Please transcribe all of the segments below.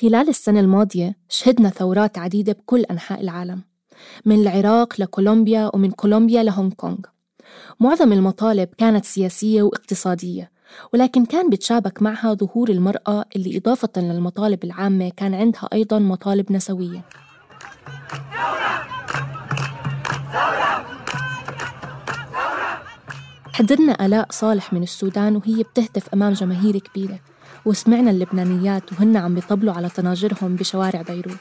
خلال السنة الماضية شهدنا ثورات عديدة بكل أنحاء العالم من العراق لكولومبيا ومن كولومبيا لهونغ كونغ. معظم المطالب كانت سياسية واقتصادية ولكن كان بتشابك معها ظهور المرأة اللي إضافة للمطالب العامة كان عندها أيضا مطالب نسوية. حضرنا آلاء صالح من السودان وهي بتهتف أمام جماهير كبيرة. وسمعنا اللبنانيات وهن عم بيطبلوا على طناجرهم بشوارع بيروت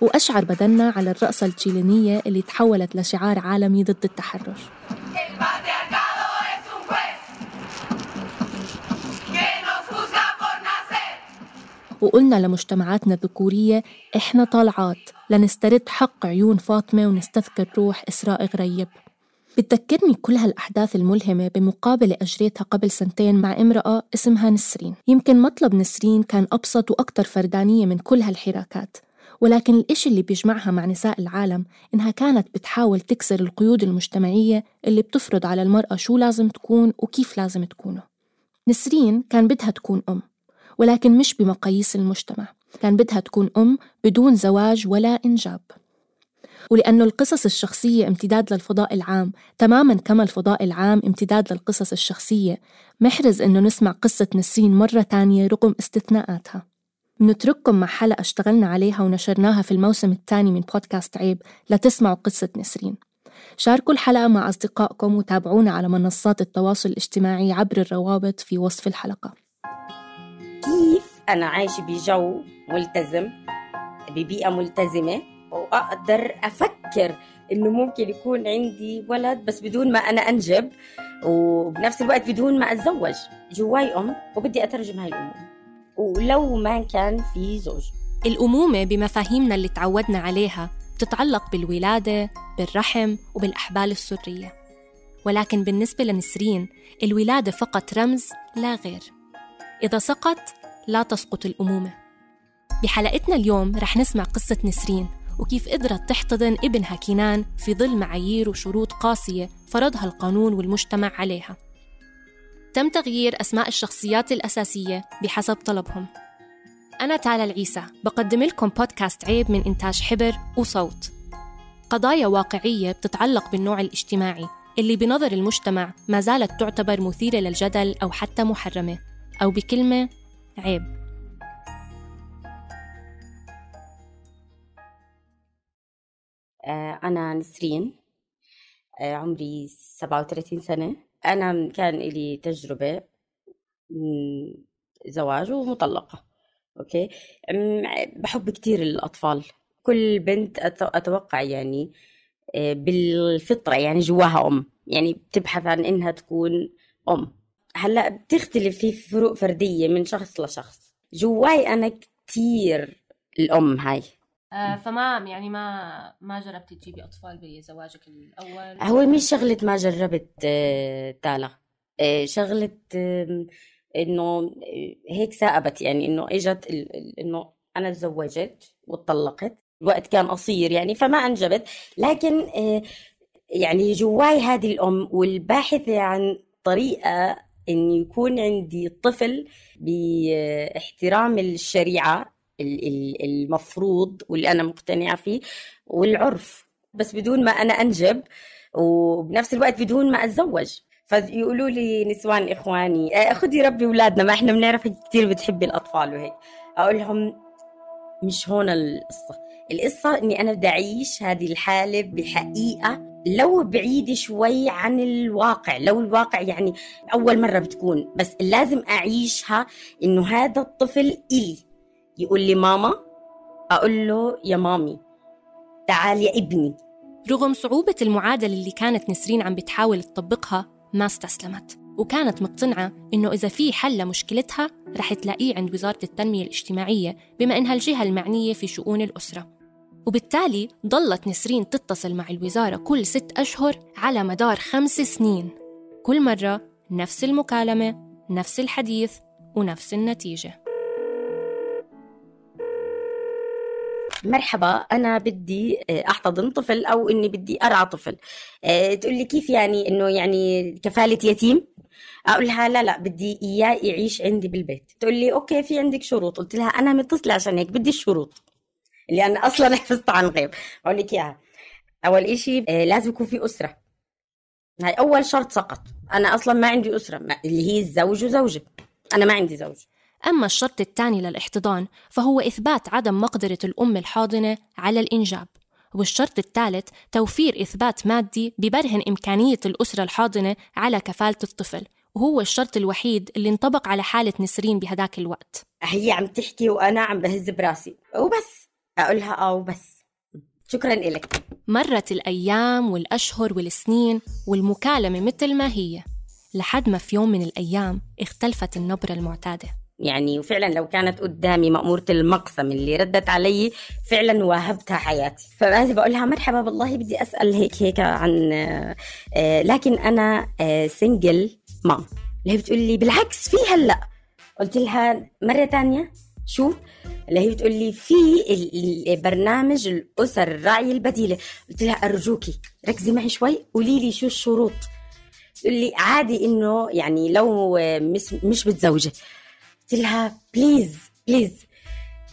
وأشعر بدنا على الرقصة التشيلينية اللي تحولت لشعار عالمي ضد التحرش وقلنا لمجتمعاتنا الذكورية إحنا طالعات لنسترد حق عيون فاطمة ونستذكر روح إسراء غريب. بتذكرني كل هالأحداث الملهمة بمقابلة أجريتها قبل سنتين مع امرأة اسمها نسرين. يمكن مطلب نسرين كان أبسط وأكثر فردانية من كل هالحراكات ولكن الإشي اللي بيجمعها مع نساء العالم إنها كانت بتحاول تكسر القيود المجتمعية اللي بتفرض على المرأة شو لازم تكون وكيف لازم تكونه. نسرين كان بدها تكون أم ولكن مش بمقاييس المجتمع كان بدها تكون أم بدون زواج ولا إنجاب. ولأنه القصص الشخصية امتداد للفضاء العام. تماما كما الفضاء العام امتداد للقصص الشخصية. محرز إنه نسمع قصة نسرين مرة تانية رغم استثناءاتها. نترككم مع حلقة اشتغلنا عليها ونشرناها في الموسم الثاني من بودكاست عيب. لتسمعوا قصة نسرين. شاركوا الحلقة مع أصدقائكم وتابعونا على منصات التواصل الاجتماعي عبر الروابط في وصف الحلقة. كيف أنا عايشة بجو ملتزم؟ ببيئة ملتزمة؟ وأقدر أفكر إنه ممكن يكون عندي ولد بس بدون ما أنا أنجب وبنفس الوقت بدون ما أتزوج. جواي أم وبدي أترجم هاي الأمومة ولو ما كان في زوج. الأمومة بمفاهيمنا اللي تعودنا عليها بتتعلق بالولادة بالرحم وبالأحبال السرية. ولكن بالنسبة لنسرين الولادة فقط رمز لا غير. إذا سقط لا تسقط الأمومة. بحلقتنا اليوم رح نسمع قصة نسرين. وكيف قدرت تحتضن ابنها كينان في ظل معايير وشروط قاسية فرضها القانون والمجتمع عليها. تم تغيير أسماء الشخصيات الأساسية بحسب طلبهم. أنا تالا العيسى بقدم لكم بودكاست عيب من إنتاج حبر وصوت. قضايا واقعية بتتعلق بالنوع الاجتماعي اللي بنظر المجتمع ما زالت تعتبر مثيرة للجدل أو حتى محرمة أو بكلمة عيب. أنا نسرين آه، عمري 37 سنة. أنا كان لي تجربة زواج ومطلقة okay؟ بحب كتير الأطفال. كل بنت أتوقع يعني آه، بالفطرة يعني جواها أم. يعني بتبحث عن إنها تكون أم. هلأ بتختلف في فروق فردية من شخص لشخص. جواي أنا كتير الأم هاي. آه فما يعني ما ما جربتي تجيبي أطفال بزواجك الأول؟ هو مش شغلة ما جربت آه تالا. آه شغلة إنه هيك ثاقبت. يعني إنه إجت إنه أنا تزوجت واتطلقت الوقت كان قصير يعني فما أنجبت. لكن يعني جواي هذه الأم والباحثة عن طريقة إن يكون عندي طفل باحترام الشريعة المفروض واللي أنا مقتنعة فيه والعرف. بس بدون ما أنا أنجب وبنفس الوقت بدون ما أتزوج. فيقولوا لي نسوان إخواني آه، خدي ربي أولادنا ما إحنا بنعرف كثير بتحبي الأطفال. وهيك. أقول لهم مش هون القصة. القصة إني أنا بدي أعيش هذه الحالة بحقيقة لو بعيدة شوي عن الواقع. لو الواقع يعني أول مرة بتكون. بس لازم أعيشها إنه هذا الطفل إلي. يقول لي ماما أقول له يا مامي تعال يا ابني. رغم صعوبة المعادلة اللي كانت نسرين عم بتحاول تطبقها ما استسلمت. وكانت مقتنعة إنه إذا في حل لمشكلتها رح تلاقيه عند وزارة التنمية الاجتماعية بما إنها الجهة المعنية في شؤون الأسرة. وبالتالي ضلت نسرين تتصل مع الوزارة كل ست أشهر على مدار خمس سنين. كل مرة نفس المكالمة نفس الحديث ونفس النتيجة. مرحبا أنا بدي آه، أحتضن طفل أو إني بدي أرعى طفل. آه، تقول لي كيف يعني إنه يعني كفالة يتيم؟ أقول لها لا لا بدي إياه يعيش عندي بالبيت. تقول لي أوكي في عندك شروط. قلت لها أنا متصلة عشان هيك بدي الشروط. اللي أنا أصلا حفظت عن غيب. أقول لك إياها. أول إشي آه، لازم يكون في أسرة. هاي أول شرط سقط. أنا أصلا ما عندي أسرة. اللي هي الزوج وزوجة. أنا ما عندي زوج. أما الشرط الثاني للاحتضان فهو إثبات عدم مقدرة الأم الحاضنة على الإنجاب. والشرط الثالث توفير إثبات مادي ببرهن إمكانية الأسرة الحاضنة على كفالة الطفل. وهو الشرط الوحيد اللي انطبق على حالة نسرين بهداك الوقت. هي عم تحكي وأنا عم بهز براسي. وبس. أقولها آه وبس. شكرا لك مرت الأيام والأشهر والسنين والمكالمة مثل ما هي. لحد ما في يوم من الأيام اختلفت النبرة المعتادة. يعني وفعلا لو كانت قدامي مأمورة المقسم اللي ردت علي فعلا واهبتها حياتي. فبعد بقول لها مرحبا والله بدي أسأل هيك هيك عن آه لكن أنا آه سنجل مام اللي هي بتقول لي بالعكس في هلأ. قلت لها مرة تانية شو؟ اللي هي بتقول لي في برنامج الأسر الراعية البديلة. قلت لها أرجوكي ركزي معي شوي قولي لي شو الشروط. تقول لي عادي إنه يعني لو مش مش بتزوجي قلت لها please please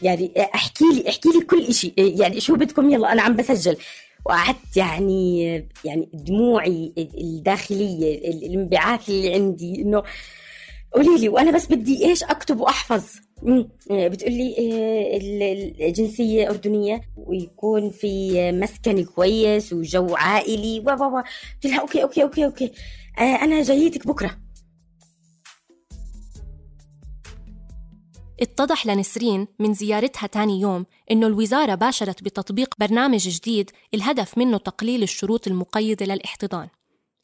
يعني احكي لي احكي لي كل شيء يعني شو بدكم؟ يلا أنا عم بسجل. وقعدت يعني يعني دموعي الداخلية الانبعاث اللي عندي إنه قولي لي وأنا بس بدي إيش أكتب وأحفظ. بتقول لي آه، الجنسية أردنية. ويكون في مسكن كويس وجو عائلي. و قلت لها okay okay okay okay. آه، أنا جايتك بكرة. اتضح لنسرين من زيارتها تاني يوم إنه الوزارة باشرت بتطبيق برنامج جديد الهدف منه تقليل الشروط المقيدة للاحتضان.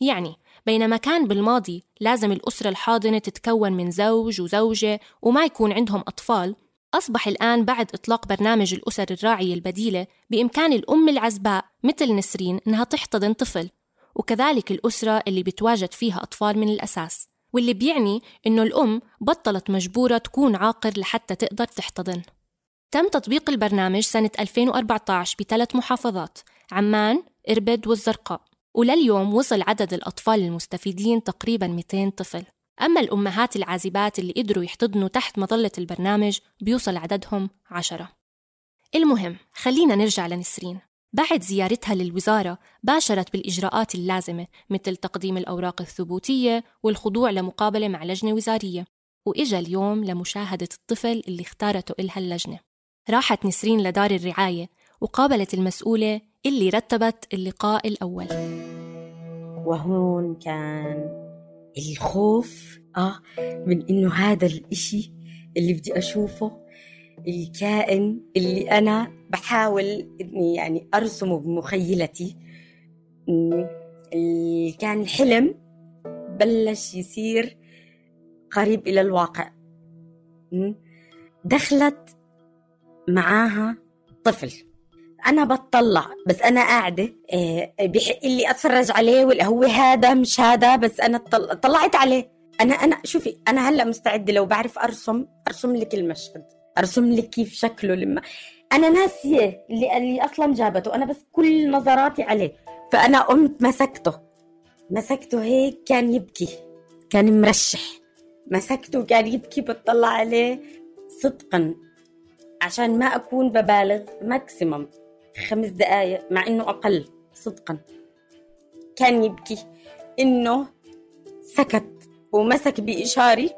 يعني بينما كان بالماضي لازم الأسرة الحاضنة تتكون من زوج وزوجة وما يكون عندهم أطفال أصبح الآن بعد إطلاق برنامج الأسر الراعية البديلة بإمكان الأم العزباء مثل نسرين إنها تحتضن طفل وكذلك الأسرة اللي بتواجد فيها أطفال من الأساس. واللي بيعني إنه الأم بطلت مجبورة تكون عاقر لحتى تقدر تحتضن. تم تطبيق البرنامج سنة 2014 بثلاث محافظات عمان، إربد والزرقاء. ولليوم وصل عدد الأطفال المستفيدين تقريبا 200 طفل. أما الأمهات العازبات اللي قدروا يحتضنوا تحت مظلة البرنامج بيوصل عددهم عشرة. المهم خلينا نرجع لنسرين. بعد زيارتها للوزارة باشرت بالإجراءات اللازمة مثل تقديم الأوراق الثبوتية والخضوع لمقابلة مع لجنة وزارية وإجا اليوم لمشاهدة الطفل اللي اختارته إلها اللجنة. راحت نسرين لدار الرعاية وقابلت المسؤولة اللي رتبت اللقاء الأول. وهون كان الخوف آه من إنه هذا الإشي اللي بدي أشوفه الكائن اللي أنا بحاول إني يعني أرسمه بمخيلتي. اللي كان حلم بلش يصير قريب إلى الواقع. دخلت معاها طفل. أنا بتطلع بس أنا قاعدة آه، بحق لي أتفرج عليه ولا هو هذا مش هذا بس أنا طلعت عليه. أنا أنا شوفي أنا هلأ مستعدة لو بعرف أرسم أرسم لك المشهد. أرسم لك كيف شكله لما أنا ناسية اللي اللي أصلا جابته. أنا بس كل نظراتي عليه. فأنا قمت مسكته. مسكته هيك كان يبكي. كان مرشح. مسكته كان يبكي بتطلع عليه صدقا. عشان ما أكون ببالغ ماكسيمم خمس دقائق مع إنه أقل. صدقا. كان يبكي. إنه سكت. ومسك بإشاري.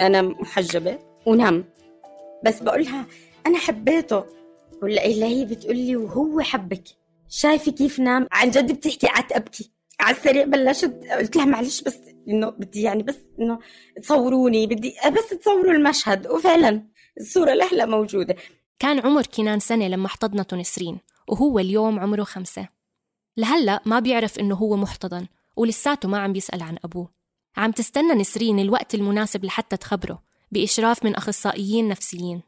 أنا محجبة. ونام. بس بقولها أنا حبيته. ولا هي بتقول لي وهو حبك. شايفة كيف نام عن جد بتحكي قعدت أبكي. على السريع بلشت قلت لها معلش بس إنه بدي يعني بس إنه تصوروني بدي بس تصوروا المشهد. وفعلا الصورة لهلا موجودة. كان عمر كنان سنة لما احتضنته نسرين وهو اليوم عمره خمسة. لهلأ ما بيعرف إنه هو محتضن ولساته ما عم بيسأل عن أبوه. عم تستنى نسرين الوقت المناسب لحتى تخبره. بإشراف من أخصائيين نفسيين.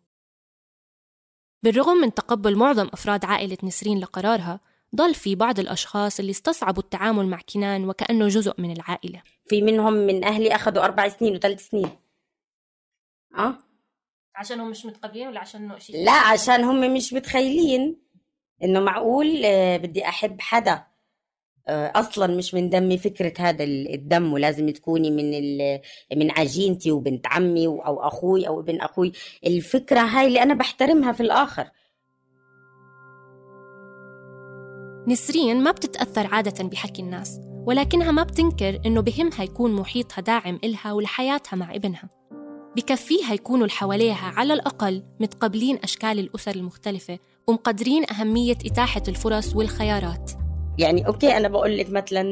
بالرغم من تقبل معظم أفراد عائلة نسرين لقرارها ضل في بعض الأشخاص اللي استصعبوا التعامل مع كنان وكأنه جزء من العائلة. في منهم من أهلي أخذوا أربع سنين وثلاث سنين. أه؟ عشان مش متقبلين ولا عشان شيء؟ لا عشان هم مش متخيلين إنه معقول آه، بدي أحب حدا. أصلا مش من دمي فكرة هذا الدم ولازم تكوني من من عجينتي وبنت عمي أو أخوي أو ابن أخوي. الفكرة هاي اللي أنا بحترمها في الآخر. نسرين ما بتتأثر عادة بحكي الناس ولكنها ما بتنكر إنه بهمها يكون محيطها داعم إلها ولحياتها مع ابنها. بكفيها يكونوا اللي حواليها على الأقل متقبلين أشكال الأسر المختلفة ومقدرين أهمية إتاحة الفرص والخيارات. يعني okay أنا بقول لك مثلا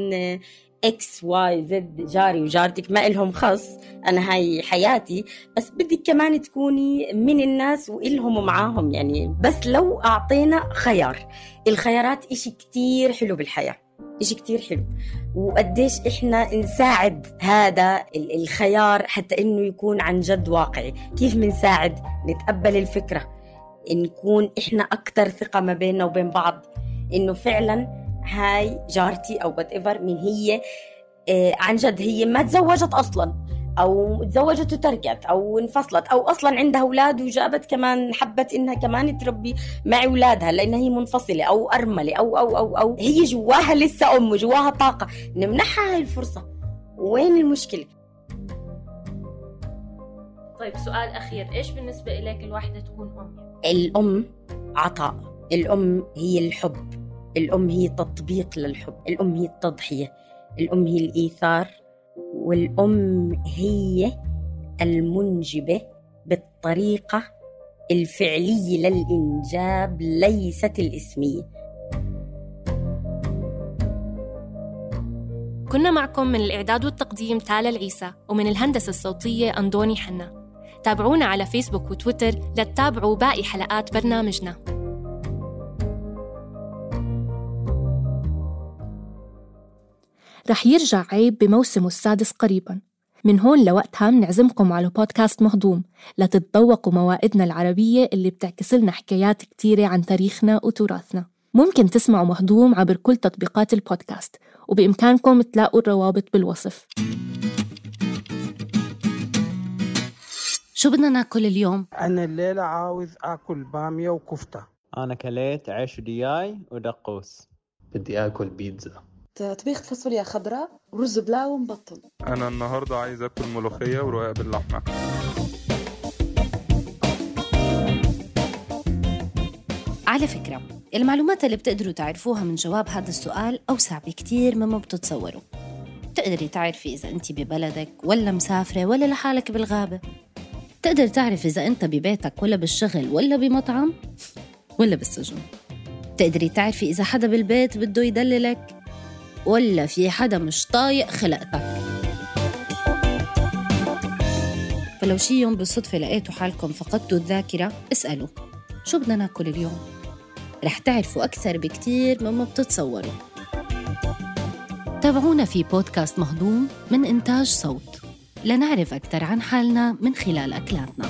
X Y Z جاري وجارتك ما إلهم خص أنا هاي حياتي بس بدك كمان تكوني من الناس وإلهم معاهم يعني بس لو أعطينا خيار. الخيارات إشي كتير حلو بالحياة إشي كتير حلو. وقديش إحنا نساعد هذا الخيار حتى إنه يكون عن جد واقعي. كيف بنساعد نتقبل الفكرة. نكون إحنا أكثر ثقة ما بيننا وبين بعض. إنه فعلا هاي جارتي أو whatever من هي آه، عن جد هي ما تزوجت أصلا أو تزوجت وتركت أو انفصلت أو أصلا عندها أولاد وجابت كمان حبت إنها كمان تربي مع أولادها لأنها هي منفصلة أو أرملة أو أو أو أو هي جواها لسه أم جواها طاقة. نمنحها هاي الفرصة. وين المشكلة؟ طيب سؤال أخير إيش بالنسبة لك الواحده تكون أم؟ الأم عطاء الأم هي الحب. الأم هي تطبيق للحب الأم هي التضحية الأم هي الإيثار والأم هي المنجبة بالطريقة الفعلية للإنجاب ليست الإسمية. كنا معكم من الإعداد والتقديم تالا العيسى ومن الهندسة الصوتية أندوني حنا. تابعونا على فيسبوك وتويتر لتتابعوا باقي حلقات برنامجنا. رح يرجع عيب بموسمه السادس قريباً. من هون لوقتها منعزمكم على بودكاست مهضوم لتتذوقوا موائدنا العربية اللي بتعكس لنا حكايات كتيرة عن تاريخنا وتراثنا. ممكن تسمعوا مهضوم عبر كل تطبيقات البودكاست وبإمكانكم تلاقوا الروابط بالوصف. شو بدنا ناكل اليوم؟ أنا الليلة عاوز آكل بامية وكفتة. أنا كليت عيش دياي ودقوس. بدي آكل بيتزا. طبيخة فاصوليا خضراء ورز بلاو مبطن. أنا النهارده عايز آكل ملوخية ورقاق باللحمة. على فكرة المعلومات اللي بتقدروا تعرفوها من جواب هذا السؤال أوسع بكتير مما بتتصوروا. بتقدري تعرفي إذا أنت ببلدك ولا مسافرة ولا لحالك بالغابة. تقدر تعرف إذا أنت ببيتك ولا بالشغل ولا بمطعم ولا بالسجن. تقدري تعرفي إذا حدا بالبيت بده يدللك ولا في حدا مش طايق خلقتك. فلو شي يوم بالصدفة لقيتوا حالكم فقدتوا الذاكرة اسألوا شو بدنا ناكل اليوم؟ رح تعرفوا أكثر بكتير مما بتتصوروا. تابعونا في بودكاست مهضوم من إنتاج صوت. لنعرف أكثر عن حالنا من خلال أكلاتنا.